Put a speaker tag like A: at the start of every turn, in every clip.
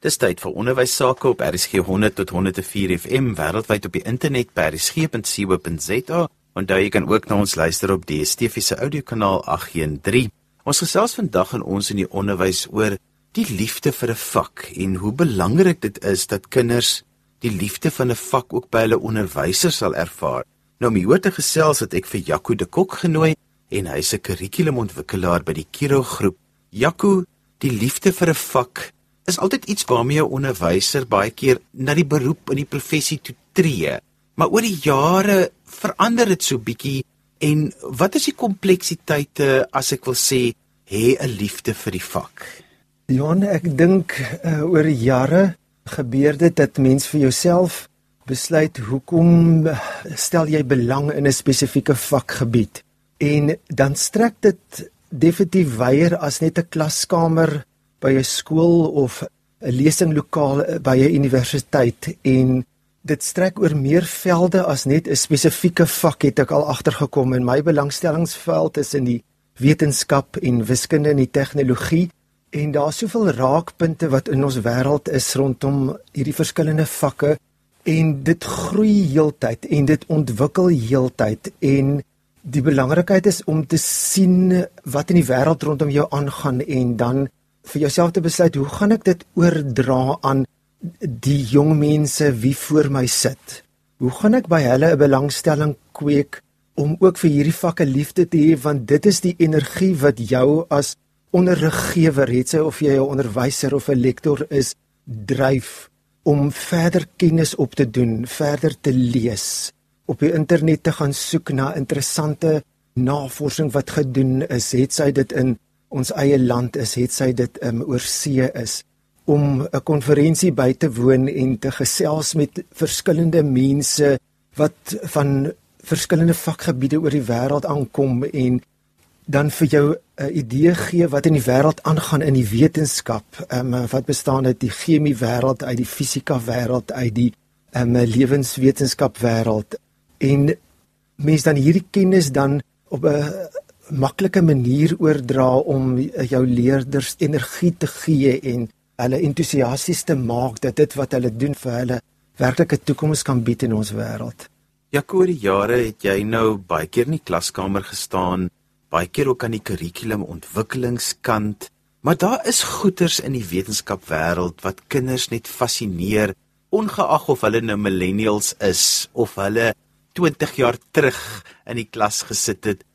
A: Dis tyd vir onderwys sake op RSG 100 tot 104 FM wêreldwyd op die internet by rsg.co.za. Onthou jy kan ook na ons luister op DSTV se audiokanaal 813. Ons gesels vandag in ons in die onderwys oor die liefde vir 'n vak en hoe belangrik dit is dat kinders die liefde van 'n vak ook by hulle onderwysers sal ervaar. Nou hier te gesels het ek vir Jaco de Kok genooi en hy's 'n kurrikulumontwikkelaar by die Kiro groep. Jaco, die liefde vir 'n vak is altyd iets waarmee 'n onderwyser baie keer na die beroep in die professie toe tree. Maar oor die jare verander dit so bietjie en wat is die kompleksiteite as ek wil sê hê 'n liefde vir die vak?
B: Johan, ek dink uh, oor die jare gebeur dit dat mens vir jouself besluit hoekom stel jy belang in 'n spesifieke vakgebied en dan strek dit definitief weier as net 'n klaskamer by 'n skool of 'n lesinglokaal by 'n universiteit en dit strek oor meer velde as net 'n spesifieke vak het ek al agtergekom. En my belangstellingsveld is in die wetenskap en wiskunde en die tegnologie. En daar's soveel raakpunte wat in ons wêreld is rondom hierdie verskillende vakke. En dit groei heeltyd en dit ontwikkel heeltyd. En die belangrikheid is om te sien wat in die wêreld rondom jou aangaan en dan vir jouself te besluit hoe gaan ek dit oordra aan die jong mense wie voor my sit? Hoe gaan ek by hulle 'n belangstelling kweek om ook vir hierdie vakke liefde te hê want dit is die energie wat jou as onderriggewer het sy of jy 'n onderwyser of 'n lektor is dryf om verder kennis op te doen, verder te lees, op die internet te gaan soek na interessante navorsing wat gedoen is, het sy dit in ons eie land is, het sy dit um, oor see is om 'n konferensie by te woon en te gesels met verskillende mense wat van verskillende vakgebiede oor die wêreld aankom en dan vir jou 'n idee gee wat in die wêreld aangaan in die wetenskap. Ehm um, wat bestaan uit die chemie wêreld, uit die fisika wêreld, uit die ehm um, lewenswetenskap wêreld en mens dan hierdie kennis dan op 'n maklike manier oordra om jou leerders energie te gee en hulle entoesiasties te maak dat dit wat hulle doen vir hulle werklike toekoms kan bied in ons wêreld.
A: Jaco, die jare het jy nou baie keer in die klaskamer gestaan, baie keer ook aan die kurrikulum ontwikkelingskant, maar daar is goeters in die wetenskapwêreld wat kinders net fascineer, ongeag of hulle nou millennials is of hulle 20 jaar terug in die klas gesit het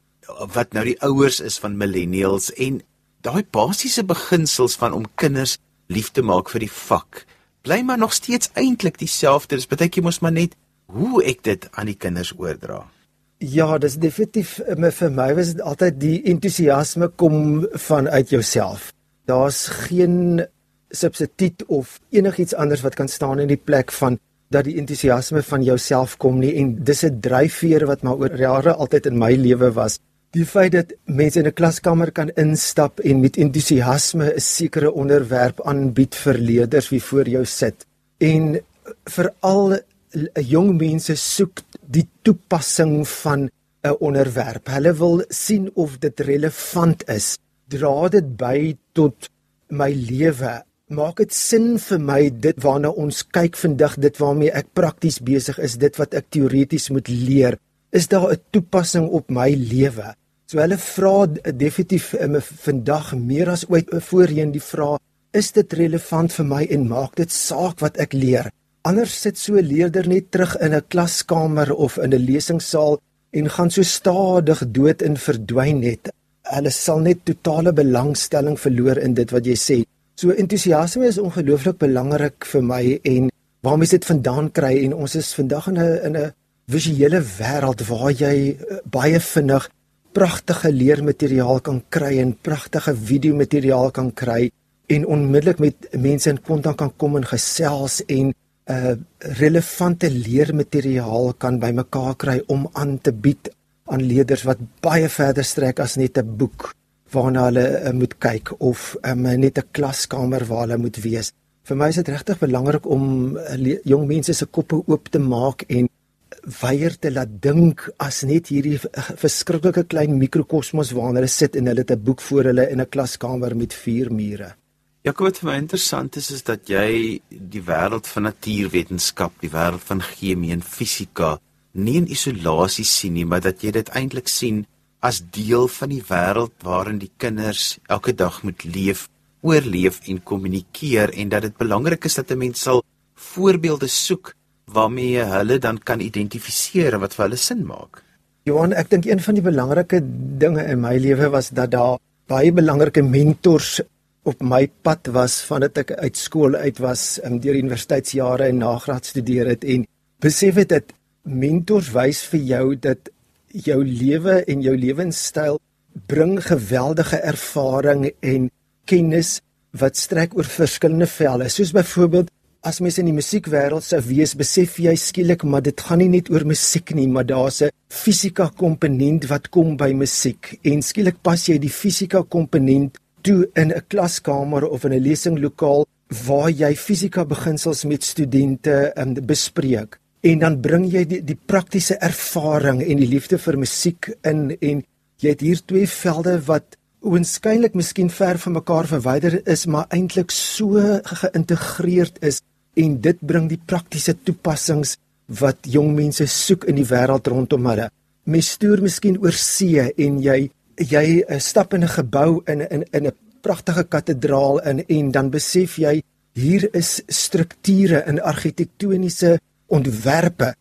A: wat nou die ouers is van millennials en daai basiese beginsels van om kinders lief te maak vir die vak bly maar nog steeds eintlik dieselfde. Dis baie keer mos maar net hoe ek dit aan die kinders oordra.
B: Ja, dis definitief vir my was dit altyd die entoesiasme kom vanuit jouself. Daar's geen substituut of enigiets anders wat kan staan in die plek van dat die entoesiasme van jouself kom nie en dis 'n dryfveer wat maar oor jare altyd in my lewe was Die feit dat mense in 'n klaskamer kan instap en met entoesiasme 'n sekere onderwerp aanbied vir leerders wie voor jou sit en veral jong mense soek die toepassing van 'n onderwerp. Hulle wil sien of dit relevant is. Dra dit by tot my lewe. Maak dit sin vir my dit waarna ons kyk vandag, dit waarmee ek prakties besig is, dit wat ek teoreties moet leer. Is daar 'n toepassing op my lewe? So hulle vra definitief um, vandag meer as ooit voorheen die vraag: Is dit relevant vir my en maak dit saak wat ek leer? Anders sit so 'n leerder net terug in 'n klaskamer of in 'n lesingsaal en gaan so stadig dood in verdwyn net. Hulle sal net totale belangstelling verloor in dit wat jy sê. So entoesiasme is ongelooflik belangrik vir my en waar mens dit vandaan kry en ons is vandag in 'n in 'n visuele wêreld waar jy uh, baie vinnig pragtige leermateriaal kan kry en pragtige videomateriaal kan kry en onmiddellik met mense in kontak kan kom en gesels en 'n uh, relevante leermateriaal kan bymekaar kry om aan te bied aan leerders wat baie verder strek as net 'n boek waarna hulle uh, moet kyk of um, net 'n klaskamer waar hulle moet wees. Vir my is dit regtig belangrik om uh, jong mense se koppe oop te maak en weier te laat dink as net hierdie verskriklike klein mikrokosmos waarna hulle sit en hulle het 'n boek voor hulle in 'n klaskamer met vier mure.
A: Ja, wat vir my interessant is is dat jy die wêreld van natuurwetenskap, die wêreld van chemie en fisika nie in isolasie sien nie, maar dat jy dit eintlik sien as deel van die wêreld waarin die kinders elke dag moet leef, oorleef en kommunikeer en dat dit belangrik is dat 'n mens sal voorbeelde soek waarmee hulle dan kan identifiseer wat vir hulle sin maak.
B: Johan, ek dink een van die belangrike dinge in my lewe was dat daar baie belangrike mentors op my pad was vandat ek uit skool uit was, um, deur universiteitsjare en nagraad studeer het en besef het dat mentors wys vir jou dat jou lewe en jou lewenstyl bring geweldige ervaring en kennis wat strek oor verskillende velde. Soos byvoorbeeld as mens in die musiekwêreld sou wees, besef jy skielik maar dit gaan nie net oor musiek nie, maar daar's 'n fisika komponent wat kom by musiek. En skielik pas jy die fisika komponent toe in 'n klaskamer of in 'n lesinglokaal waar jy fisika beginsels met studente um, bespreek. En dan bring jy die, die praktiese ervaring en die liefde vir musiek in en jy het hier twee velde wat oënskynlik miskien ver van mekaar verwyder is, maar eintlik so geïntegreerd is en dit bring die praktiese toepassings wat jong mense soek in die wêreld rondom hulle. Mens stoor miskien oor see en jy jy eh, stap in 'n gebou in in in 'n pragtige kathedraal in en dan besef jy hier is strukture in argitektoniese ontwerpe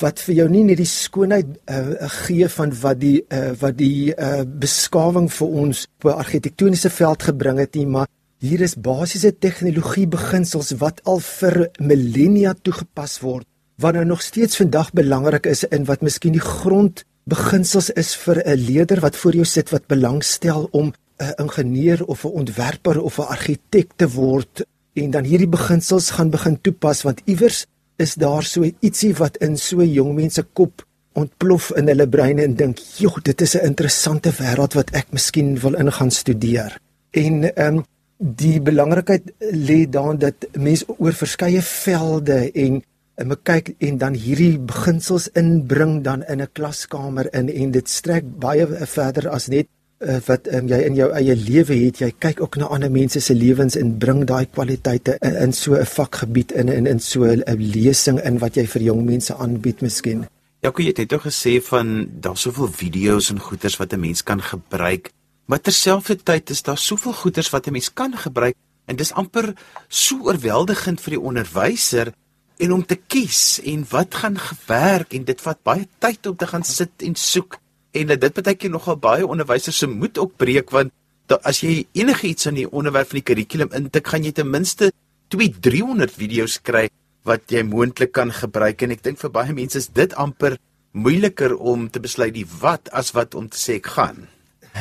B: wat vir jou nie net die skoonheid uh, gee van wat die uh, wat die uh, beskawing vir ons op 'n argitektoniese veld gebring het nie, maar hier is basiese tegnologie beginsels wat al vir millennia toegepas word wat nou nog steeds vandag belangrik is in wat miskien die grond beginsels is vir 'n leier wat voor jou sit wat belangstel om 'n ingenieur of 'n ontwerper of 'n argitek te word en dan hierdie beginsels gaan begin toepas want iewers is daar so ietsie wat in so jong mense kop ontplof in hulle breine en dink, "Joh, dit is 'n interessante wêreld wat ek miskien wil ingaan studeer." En ehm um, die belangrikheid lê daarin dat mense oor verskeie velde en en me kyk en dan hierdie beginsels inbring dan in 'n klaskamer in en dit strek baie verder as net uh, wat um, jy in jou eie lewe het, jy kyk ook na ander mense se lewens en bring daai kwaliteite in, in so 'n vakgebied in in in so 'n lesing in wat jy vir jong mense aanbied miskien.
A: Ja, jy het dit gesê van daar's soveel video's en goeders wat 'n mens kan gebruik, maar terselfdertyd is daar soveel goeders wat 'n mens kan gebruik en dis amper so oorweldigend vir die onderwyser en om te kies en wat gaan gewerk en dit vat baie tyd om te gaan sit en soek en dit partykeer nogal baie onderwysers se moed ook breek want da, as jy enigiets aan die onderwerp van die kurrikulum intik, gaan jy ten minste 2 300 video's kry wat jy moontlik kan gebruik en ek dink vir baie mense is dit amper moeiliker om te besluit die wat as wat om te sê ek gaan.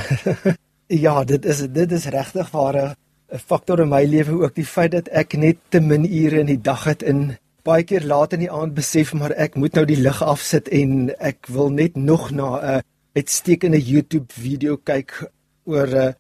B: ja, dit is dit is regtig ware 'n faktor in my lewe ook. Die feit dat ek net te min ure in die dag het in baie keer laat in die aand besef maar ek moet nou die lig afsit en ek wil net nog na 'n uh, uitstekende YouTube video kyk oor 'n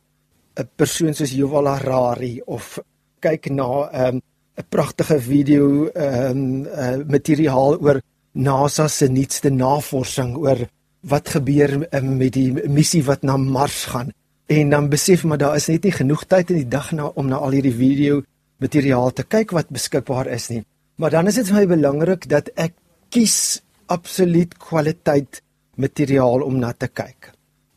B: uh, persoon soos Yuval Harari of kyk na 'n um, 'n pragtige video ehm um, uh, materiaal oor NASA se nuutste navorsing oor wat gebeur um, met die missie wat na Mars gaan en dan besef maar daar is net nie genoeg tyd in die dag na om na al hierdie video materiaal te kyk wat beskikbaar is nie maar dan is dit vir my belangrik dat ek kies absoluut kwaliteit materiaal om na te kyk.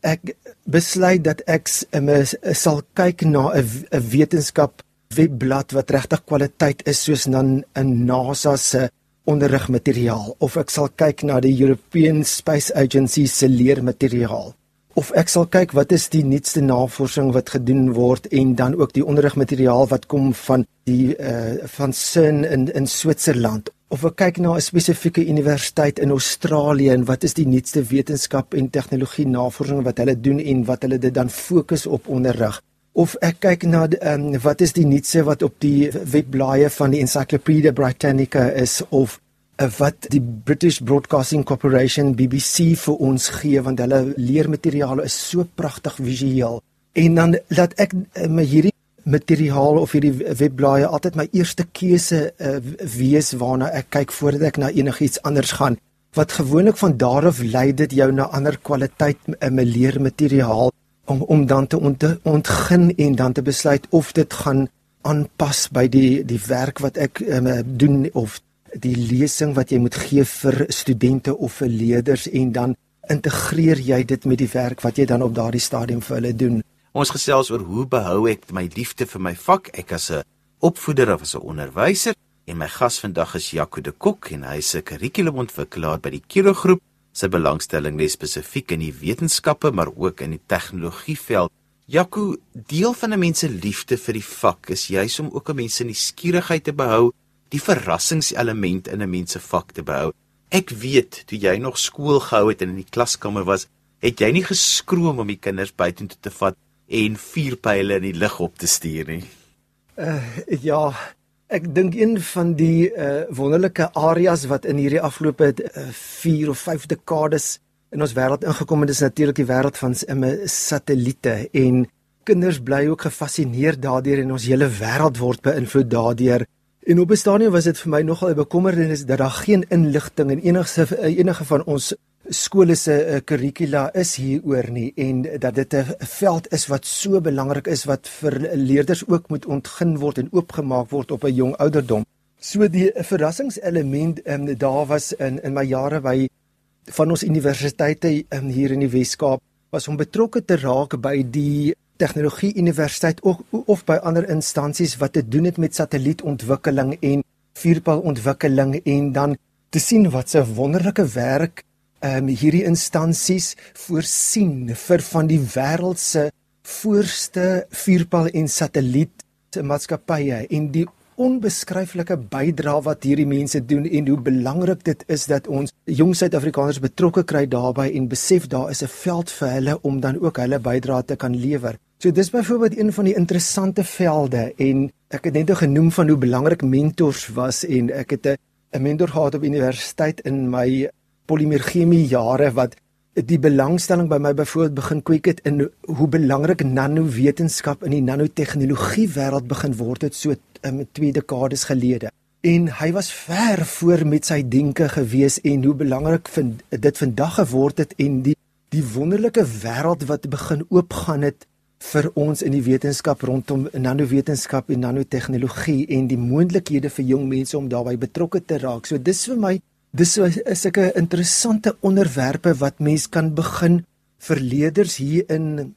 B: Ek besluit dat ek sal kyk na 'n wetenskap webblad wat regtig kwaliteit is soos dan 'n NASA se onderrigmateriaal of ek sal kyk na die European Space Agency se leermateriaal of ek sal kyk wat is die nuutste navorsing wat gedoen word en dan ook die onderrigmateriaal wat kom van die uh, van CERN in in Switserland of ek kyk na 'n spesifieke universiteit in Australië en wat is die nuutste wetenskap en tegnologie navorsing wat hulle doen en wat hulle dit dan fokus op onderrig of ek kyk na um, wat is die nuutste wat op die webblaaie van die Encyclopedia Britannica is of uh, wat die British Broadcasting Corporation BBC vir ons gee want hulle leermateriaal is so pragtig visueel en dan laat ek uh, my hierdie materiaal of hierdie webblaaie altyd my eerste keuse uh, wees waarna ek kyk voordat ek na enigiets anders gaan. Wat gewoonlik van daar af lei dit jou na ander kwaliteit 'n leermateriaal om om dan te ont, ontgin en dan te besluit of dit gaan aanpas by die die werk wat ek um, doen of die lesing wat jy moet gee vir studente of vir leerders en dan integreer jy dit met die werk wat jy dan op daardie stadium vir hulle doen.
A: Ons gesels oor hoe behou ek my liefde vir my vak ek as 'n opvoeder of as 'n onderwyser en my gas vandag is Jaco de Kok en hy is 'n kurrikulumontwikkelaar by die Kiro groep. Sy belangstelling lê spesifiek in die wetenskappe maar ook in die tegnologieveld. Jaco, deel van 'n mens se liefde vir die vak is juis om ook 'n mens se nuuskierigheid te behou die verrassingselement in 'n mens se vak te behou. Ek weet toe jy nog skool gehou het en in die klaskamer was, het jy nie geskroom om die kinders buitentoe te vat en vuurpyle in die lug op te stuur nie.
B: Uh ja, ek dink een van die uh wonderlike areas wat in hierdie afgelope 4 uh, of 5 dekades in ons wêreld ingekom het, is natuurlik die wêreld van satelliete en kinders bly ook gefassineerd daardeur en ons hele wêreld word beïnvloed daardeur. En op 'n stadium was dit vir my nogal 'n bekommernis dat daar geen inligting in enige enige van ons skole se kurrikula is hieroor nie en dat dit 'n veld is wat so belangrik is wat vir leerders ook moet ontgin word en oopgemaak word op 'n jong ouderdom. So die verrassingselement um, daar was in in my jare by van ons universiteite um, hier in die Wes-Kaap was om betrokke te raak by die tegnologie universiteit of of by ander instansies wat te doen het met satellietontwikkeling en vuurpylontwikkeling en dan te sien wat 'n wonderlike werk ehm um, hierdie instansies voorsien vir van die wêreld se voorste vuurpyl en satelliet maatskappye en die onbeskryflike bydrae wat hierdie mense doen en hoe belangrik dit is dat ons jong Suid-Afrikaners betrokke kry daarbey en besef daar is 'n veld vir hulle om dan ook hulle bydrae te kan lewer. So dis byvoorbeeld een van die interessante velde en ek het net genoem van hoe belangrik mentors was en ek het 'n mentor gehad op universiteit in my polimerchemie jare wat die belangstelling by my byvoorbeeld begin kweek het in hoe belangrik nanowetenskap in die nanotegnologie wêreld begin word het so um, twee dekades gelede. En hy was ver voor met sy denke gewees en hoe belangrik vind dit vandag geword het en die die wonderlike wêreld wat begin oopgaan het vir ons in die wetenskap rondom nanowetenskap en nanotegnologie en die moontlikhede vir jong mense om daarbey betrokke te raak. So dis vir my dis so 'n interessante onderwerpe wat mens kan begin vir leerders hier in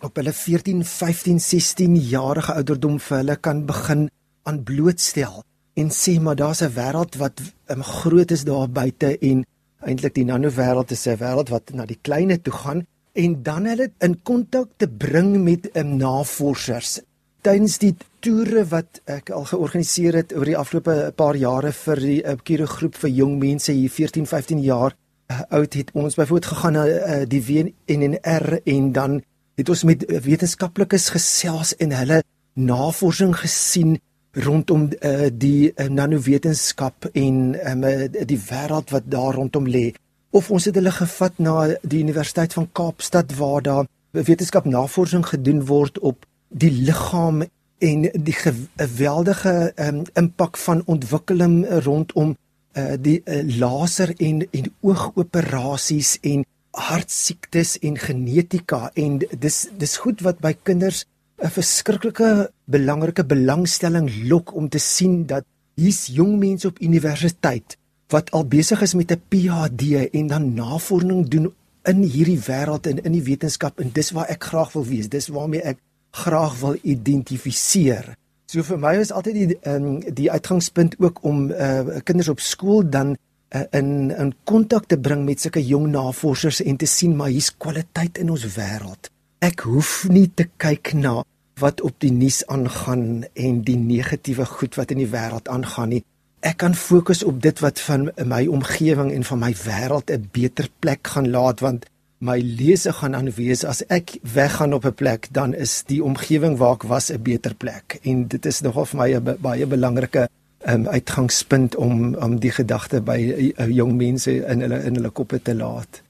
B: op hulle 14, 15, 16 jarige ouderdom vir hulle kan begin aan blootstel en sê maar daar's 'n wêreld wat um, groot is daar buite en eintlik die nanowêreld is 'n wêreld wat na die kleine toe gaan. En dan hulle in kontak te bring met um, navorsers tydens die toere wat ek al georganiseer het oor die afgelope paar jare vir die uh, Kiro groep vir jong mense hier 14 15 jaar uh, oud het ons byvoorbeeld gegaan na uh, die WNR en dan het ons met wetenskaplikes gesels en hulle navorsing gesien rondom uh, die uh, nanowetenskap en um, die wêreld wat daar rondom lê. Of ons het hulle gevat na die Universiteit van Kaapstad waar daar wetenskapnavorsing gedoen word op die liggaam en die geweldige um, impak van ontwikkeling rondom uh, die uh, laser en en oogoperasies en hartsiektes en genetika en dis dis goed wat by kinders 'n verskriklike belangrike belangstelling lok om te sien dat hier's jong mense op universiteit wat al besig is met 'n PhD en dan navorsing doen in hierdie wêreld en in die wetenskap en dis waar ek graag wil wees. Dis waarmee ek graag wil identifiseer. So vir my is altyd die um, die uitgangspunt ook om uh, kinders op skool dan uh, in in kontak te bring met sulke jong navorsers en te sien maar hier's kwaliteit in ons wêreld. Ek hoef nie te kyk na wat op die nuus aangaan en die negatiewe goed wat in die wêreld aangaan nie ek kan fokus op dit wat van my omgewing en van my wêreld 'n beter plek gaan laat want my lese gaan aan wees as ek weggaan op 'n plek dan is die omgewing waar ek was 'n beter plek en dit is nogal vir my 'n baie belangrike um, uitgangspunt om om die gedagte by uh, jong mense in hulle in hulle koppe te laat.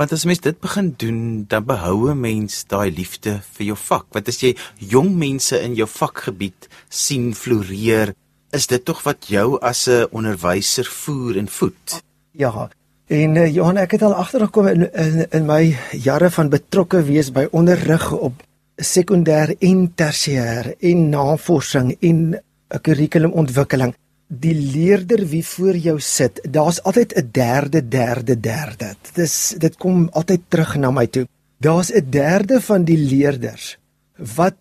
A: Want as mens dit begin doen, dan behou 'n mens daai liefde vir jou vak. Wat as jy jong mense in jou vakgebied sien floreer, is dit tog wat jou as 'n onderwyser voer en voed.
B: Ja. En uh, Johan, ek het al agtergekom in, in in my jare van betrokke wees by onderrig op sekondêr en tersiêr en navorsing en 'n kurrikulumontwikkeling. Die leerder wie voor jou sit, daar's altyd 'n derde, derde, derde. Dit is dit kom altyd terug na my toe. Daar's 'n derde van die leerders wat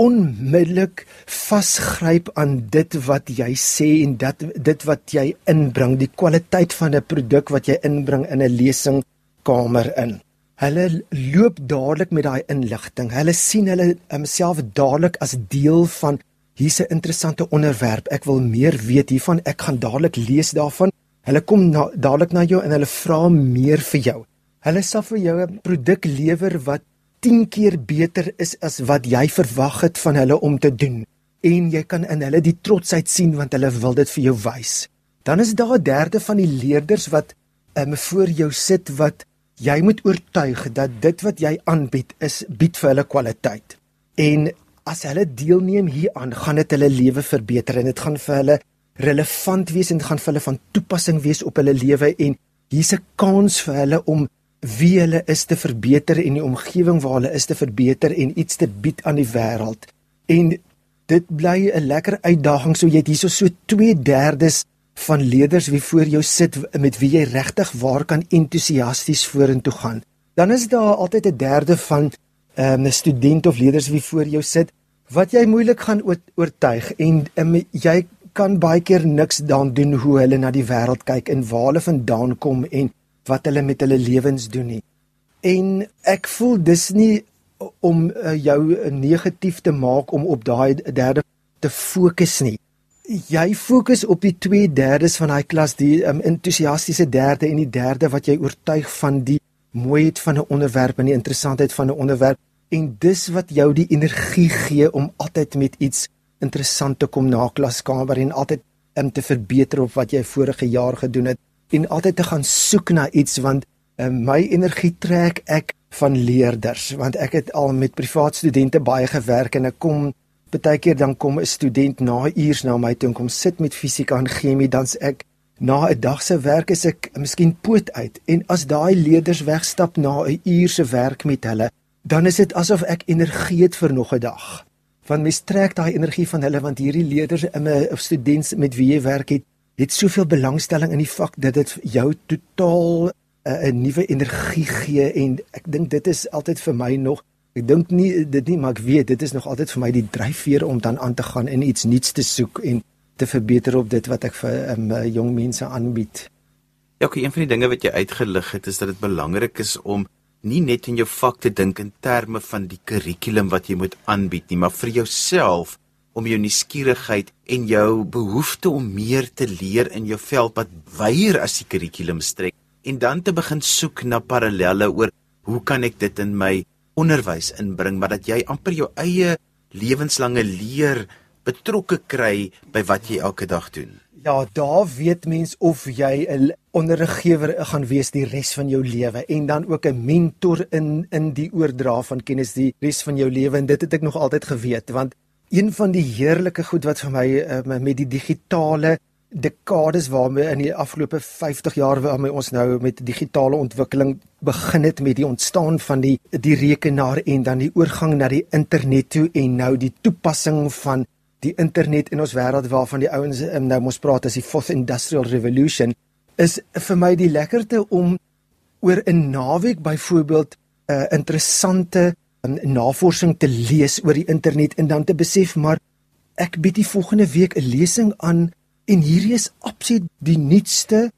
B: onmiddellik vasgryp aan dit wat jy sê en dat dit wat jy inbring, die kwaliteit van 'n produk wat jy inbring in 'n lesingkamer in. Hulle loop dadelik met daai inligting. Hulle sien hulle homself dadelik as deel van hier's 'n interessante onderwerp. Ek wil meer weet hiervan. Ek gaan dadelik lees daarvan. Hulle kom na, dadelik na jou en hulle vra meer vir jou. Hulle sal vir jou 'n produk lewer wat 10 keer beter is as wat jy verwag het van hulle om te doen en jy kan in hulle die trotsheid sien want hulle wil dit vir jou wys. Dan is daar 'n derde van die leerders wat um, voor jou sit wat jy moet oortuig dat dit wat jy aanbied is bied vir hulle kwaliteit. En as hulle deelneem hieraan, gaan dit hulle lewe verbeter en dit gaan vir hulle relevant wees en dit gaan vir hulle van toepassing wees op hulle lewe en hier's 'n kans vir hulle om wie hulle is te verbeter en die omgewing waar hulle is te verbeter en iets te bied aan die wêreld. En dit bly 'n lekker uitdaging so jy het hierso so 2/3 van leerders wie voor jou sit met wie jy regtig waar kan entoesiasties vorentoe gaan. Dan is daar altyd 'n derde van ehm, 'n um, student of leerders wie voor jou sit wat jy moeilik gaan oortuig en um, jy kan baie keer niks daan doen hoe hulle na die wêreld kyk en waar hulle vandaan kom en wat hulle met hulle lewens doen nie. En ek voel dis nie om uh, jou negatief te maak om op daai derde te fokus nie. Jy fokus op die 2/3 van daai klas, die um, entoesiastiese derde en die derde wat jy oortuig van die mooiheid van 'n onderwerp en die interessantheid van 'n onderwerp en dis wat jou die energie gee om altyd met iets interessant te kom na klaskamer en altyd om um, te verbeter op wat jy vorige jaar gedoen het en altyd te gaan soek na iets want uh, my energie trek ek van leerders want ek het al met privaat studente baie gewerk en ek kom baie keer dan kom 'n student na uurs na my toe en kom sit met fisika en chemie dan's ek na 'n dag se werk is ek miskien poot uit. En as daai leerders wegstap na 'n uur se werk met hulle dan is dit asof ek energie het vir nog 'n dag. Want mens trek daai energie van hulle want hierdie leerders in 'n student met wie jy werk het het soveel belangstelling in die vak dat dit jou totaal uh, 'n nuwe energie gee en ek dink dit is altyd vir my nog ek dink nie dit nie maar ek weet dit is nog altyd vir my die dryfveer om dan aan te gaan en iets nuuts te soek en te verbeter op dit wat ek vir um, jong mense aanbied.
A: Ja, okay, een van die dinge wat jy uitgelig het is dat dit belangrik is om nie net in jou vak te dink in terme van die kurrikulum wat jy moet aanbied nie, maar vir jouself om jou nuuskierigheid en jou behoefte om meer te leer in jou veld wat weier as die kurrikulum strek en dan te begin soek na parallelle oor hoe kan ek dit in my onderwys inbring maar dat jy amper jou eie lewenslange leer betrokke kry by wat jy elke dag doen.
B: Ja, daar weet mens of jy 'n onderriggewer gaan wees die res van jou lewe en dan ook 'n mentor in in die oordra van kennis die res van jou lewe en dit het ek nog altyd geweet want een van die heerlike goed wat vir my uh, met die digitale dekades waarmee in die afgelope 50 jaar waarmee ons nou met digitale ontwikkeling begin het met die ontstaan van die die rekenaar en dan die oorgang na die internet toe en nou die toepassing van die internet in ons wêreld waarvan die ouens um, nou mos praat as die fourth industrial revolution is vir my die lekkerte om oor 'n naweek byvoorbeeld 'n uh, interessante navorsing te lees oor die internet en dan te besef maar ek bied die volgende week 'n lesing aan en hierdie is absoluut die nuutste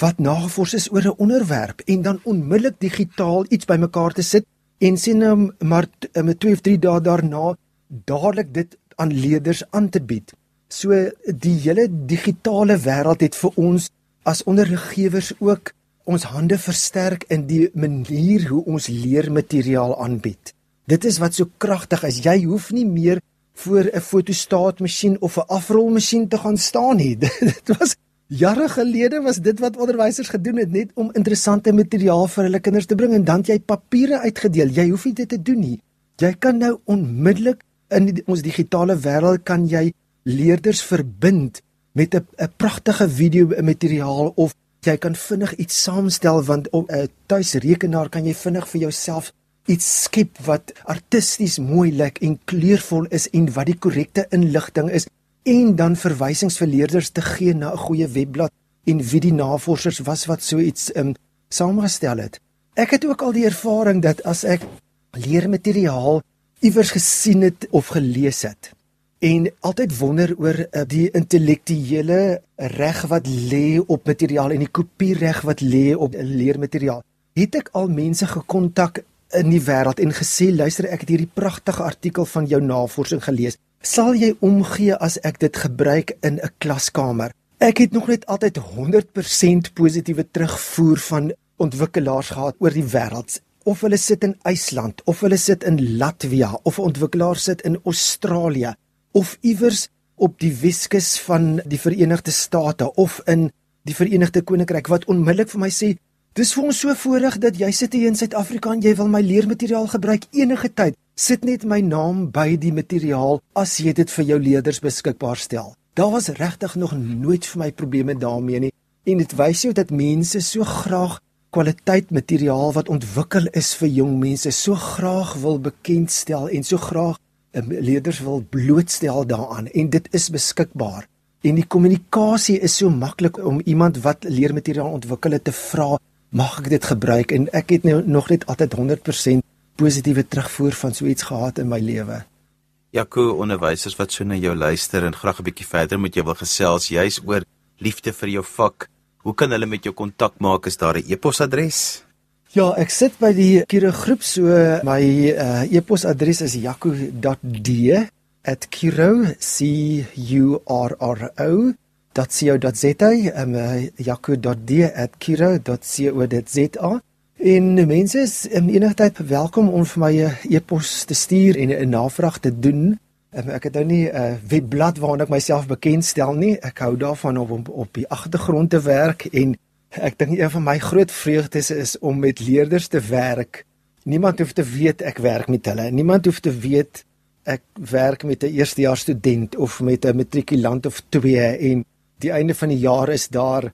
B: wat nagevors is oor 'n onderwerp en dan onmiddellik digitaal iets bymekaar te sit en sien hom maar met 2 of 3 dae daarna dadelik dit aan leerders aan te bied. So die hele digitale wêreld het vir ons as onderriggewers ook ons hande versterk in die manier hoe ons leermateriaal aanbied. Dit is wat so kragtig is. Jy hoef nie meer voor 'n fotostaatmasjien of 'n afrolmasjien te gaan staan nie. dit was jare gelede was dit wat onderwysers gedoen het net om interessante materiaal vir hulle kinders te bring en dan jy papiere uitgedeel. Jy hoef nie dit te doen nie. Jy kan nou onmiddellik in die, ons digitale wêreld kan jy leerders verbind met 'n 'n pragtige video materiaal of jy kan vinnig iets saamstel want op 'n tuisrekenaar kan jy vinnig vir jouself iets skep wat artisties mooi lyk en kleurvol is en wat die korrekte inligting is en dan verwysings vir leerders te gee na 'n goeie webblad en wie die navorsers was wat so iets um, saamgestel het. Ek het ook al die ervaring dat as ek leermateriaal iewers gesien het of gelees het en altyd wonder oor uh, die intellektuele reg wat lê op materiaal en die kopiereg wat lê op leermateriaal. Het ek al mense gekontak in die wêreld en gesê luister ek het hierdie pragtige artikel van jou navorsing gelees. Sal jy omgee as ek dit gebruik in 'n klaskamer? Ek het nog net altyd 100% positiewe terugvoer van ontwikkelaars gehad oor die wêreld. Of hulle sit in IJsland, of hulle sit in Latvia, of 'n ontwikkelaar sit in Australië, of iewers op die Weskus van die Verenigde State of in die Verenigde Koninkryk wat onmiddellik vir my sê Dis vir ons so voorreg dat jy sit hier in Suid-Afrika en jy wil my leermateriaal gebruik enige tyd. Sit net my naam by die materiaal as jy dit vir jou leerders beskikbaar stel. Daar was regtig nog nooit vir my probleme daarmee nie. En dit wys jou dat mense so graag kwaliteit materiaal wat ontwikkel is vir jong mense so graag wil bekendstel en so graag um, leerders wil blootstel daaraan en dit is beskikbaar. En die kommunikasie is so maklik om iemand wat leermateriaal ontwikkel het te vra mag ek dit gebruik en ek het nou nog net altyd 100% positiewe terugvoer van so iets gehad in my lewe.
A: Jaco onderwysers wat so na jou luister en graag 'n bietjie verder met jou wil gesels juis oor liefde vir jou vak. Hoe kan hulle met jou kontak maak? Is daar 'n e-posadres?
B: Ja, ek sit by die Kiro groep so my uh, e-posadres is jaco.d@kiro.co.za .co.za um, jaco.d@kiro.co.za en mense is um, enigtyd welkom om vir my 'n e-pos te stuur en 'n navraag te doen. Um, ek het nou nie 'n uh, webblad waarna ek myself bekendstel nie. Ek hou daarvan om op, op die agtergrond te werk en ek dink een van my groot vreugdes is om met leerders te werk. Niemand hoef te weet ek werk met hulle. Niemand hoef te weet ek werk met 'n eerstejaars student of met 'n matrikulant of twee en die einde van die jaar is daar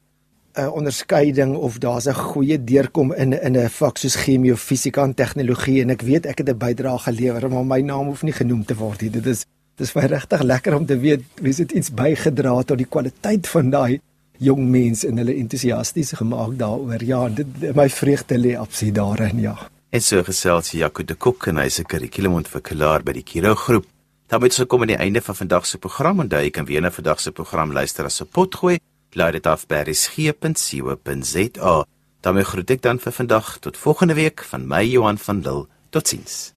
B: 'n onderskeiding of daar's 'n goeie deurkom in in 'n vak soos chemie fisika en tegnologie en ek weet ek het 'n bydrae gelewer maar my naam hoef nie genoem te word nie. Dit is dit is baie regtig lekker om te weet wie het iets bygedra tot die kwaliteit van daai jong mense en hulle entoesiasties gemaak daaroor. Ja, dit my vreugde lê absoluut daarin, ja.
A: En so gesels Jaco de Kok en hy's 'n kurrikulumontwikkelaar by die Kiro groep Het ons gekom aan die einde van vandag se program en jy kan weer na vandag se program luister as 'n potgooi. Laai dit af by resgep.co.za. daarmee groet ek dan vir vandag tot volgende week van my Johan van Lille. Totsiens.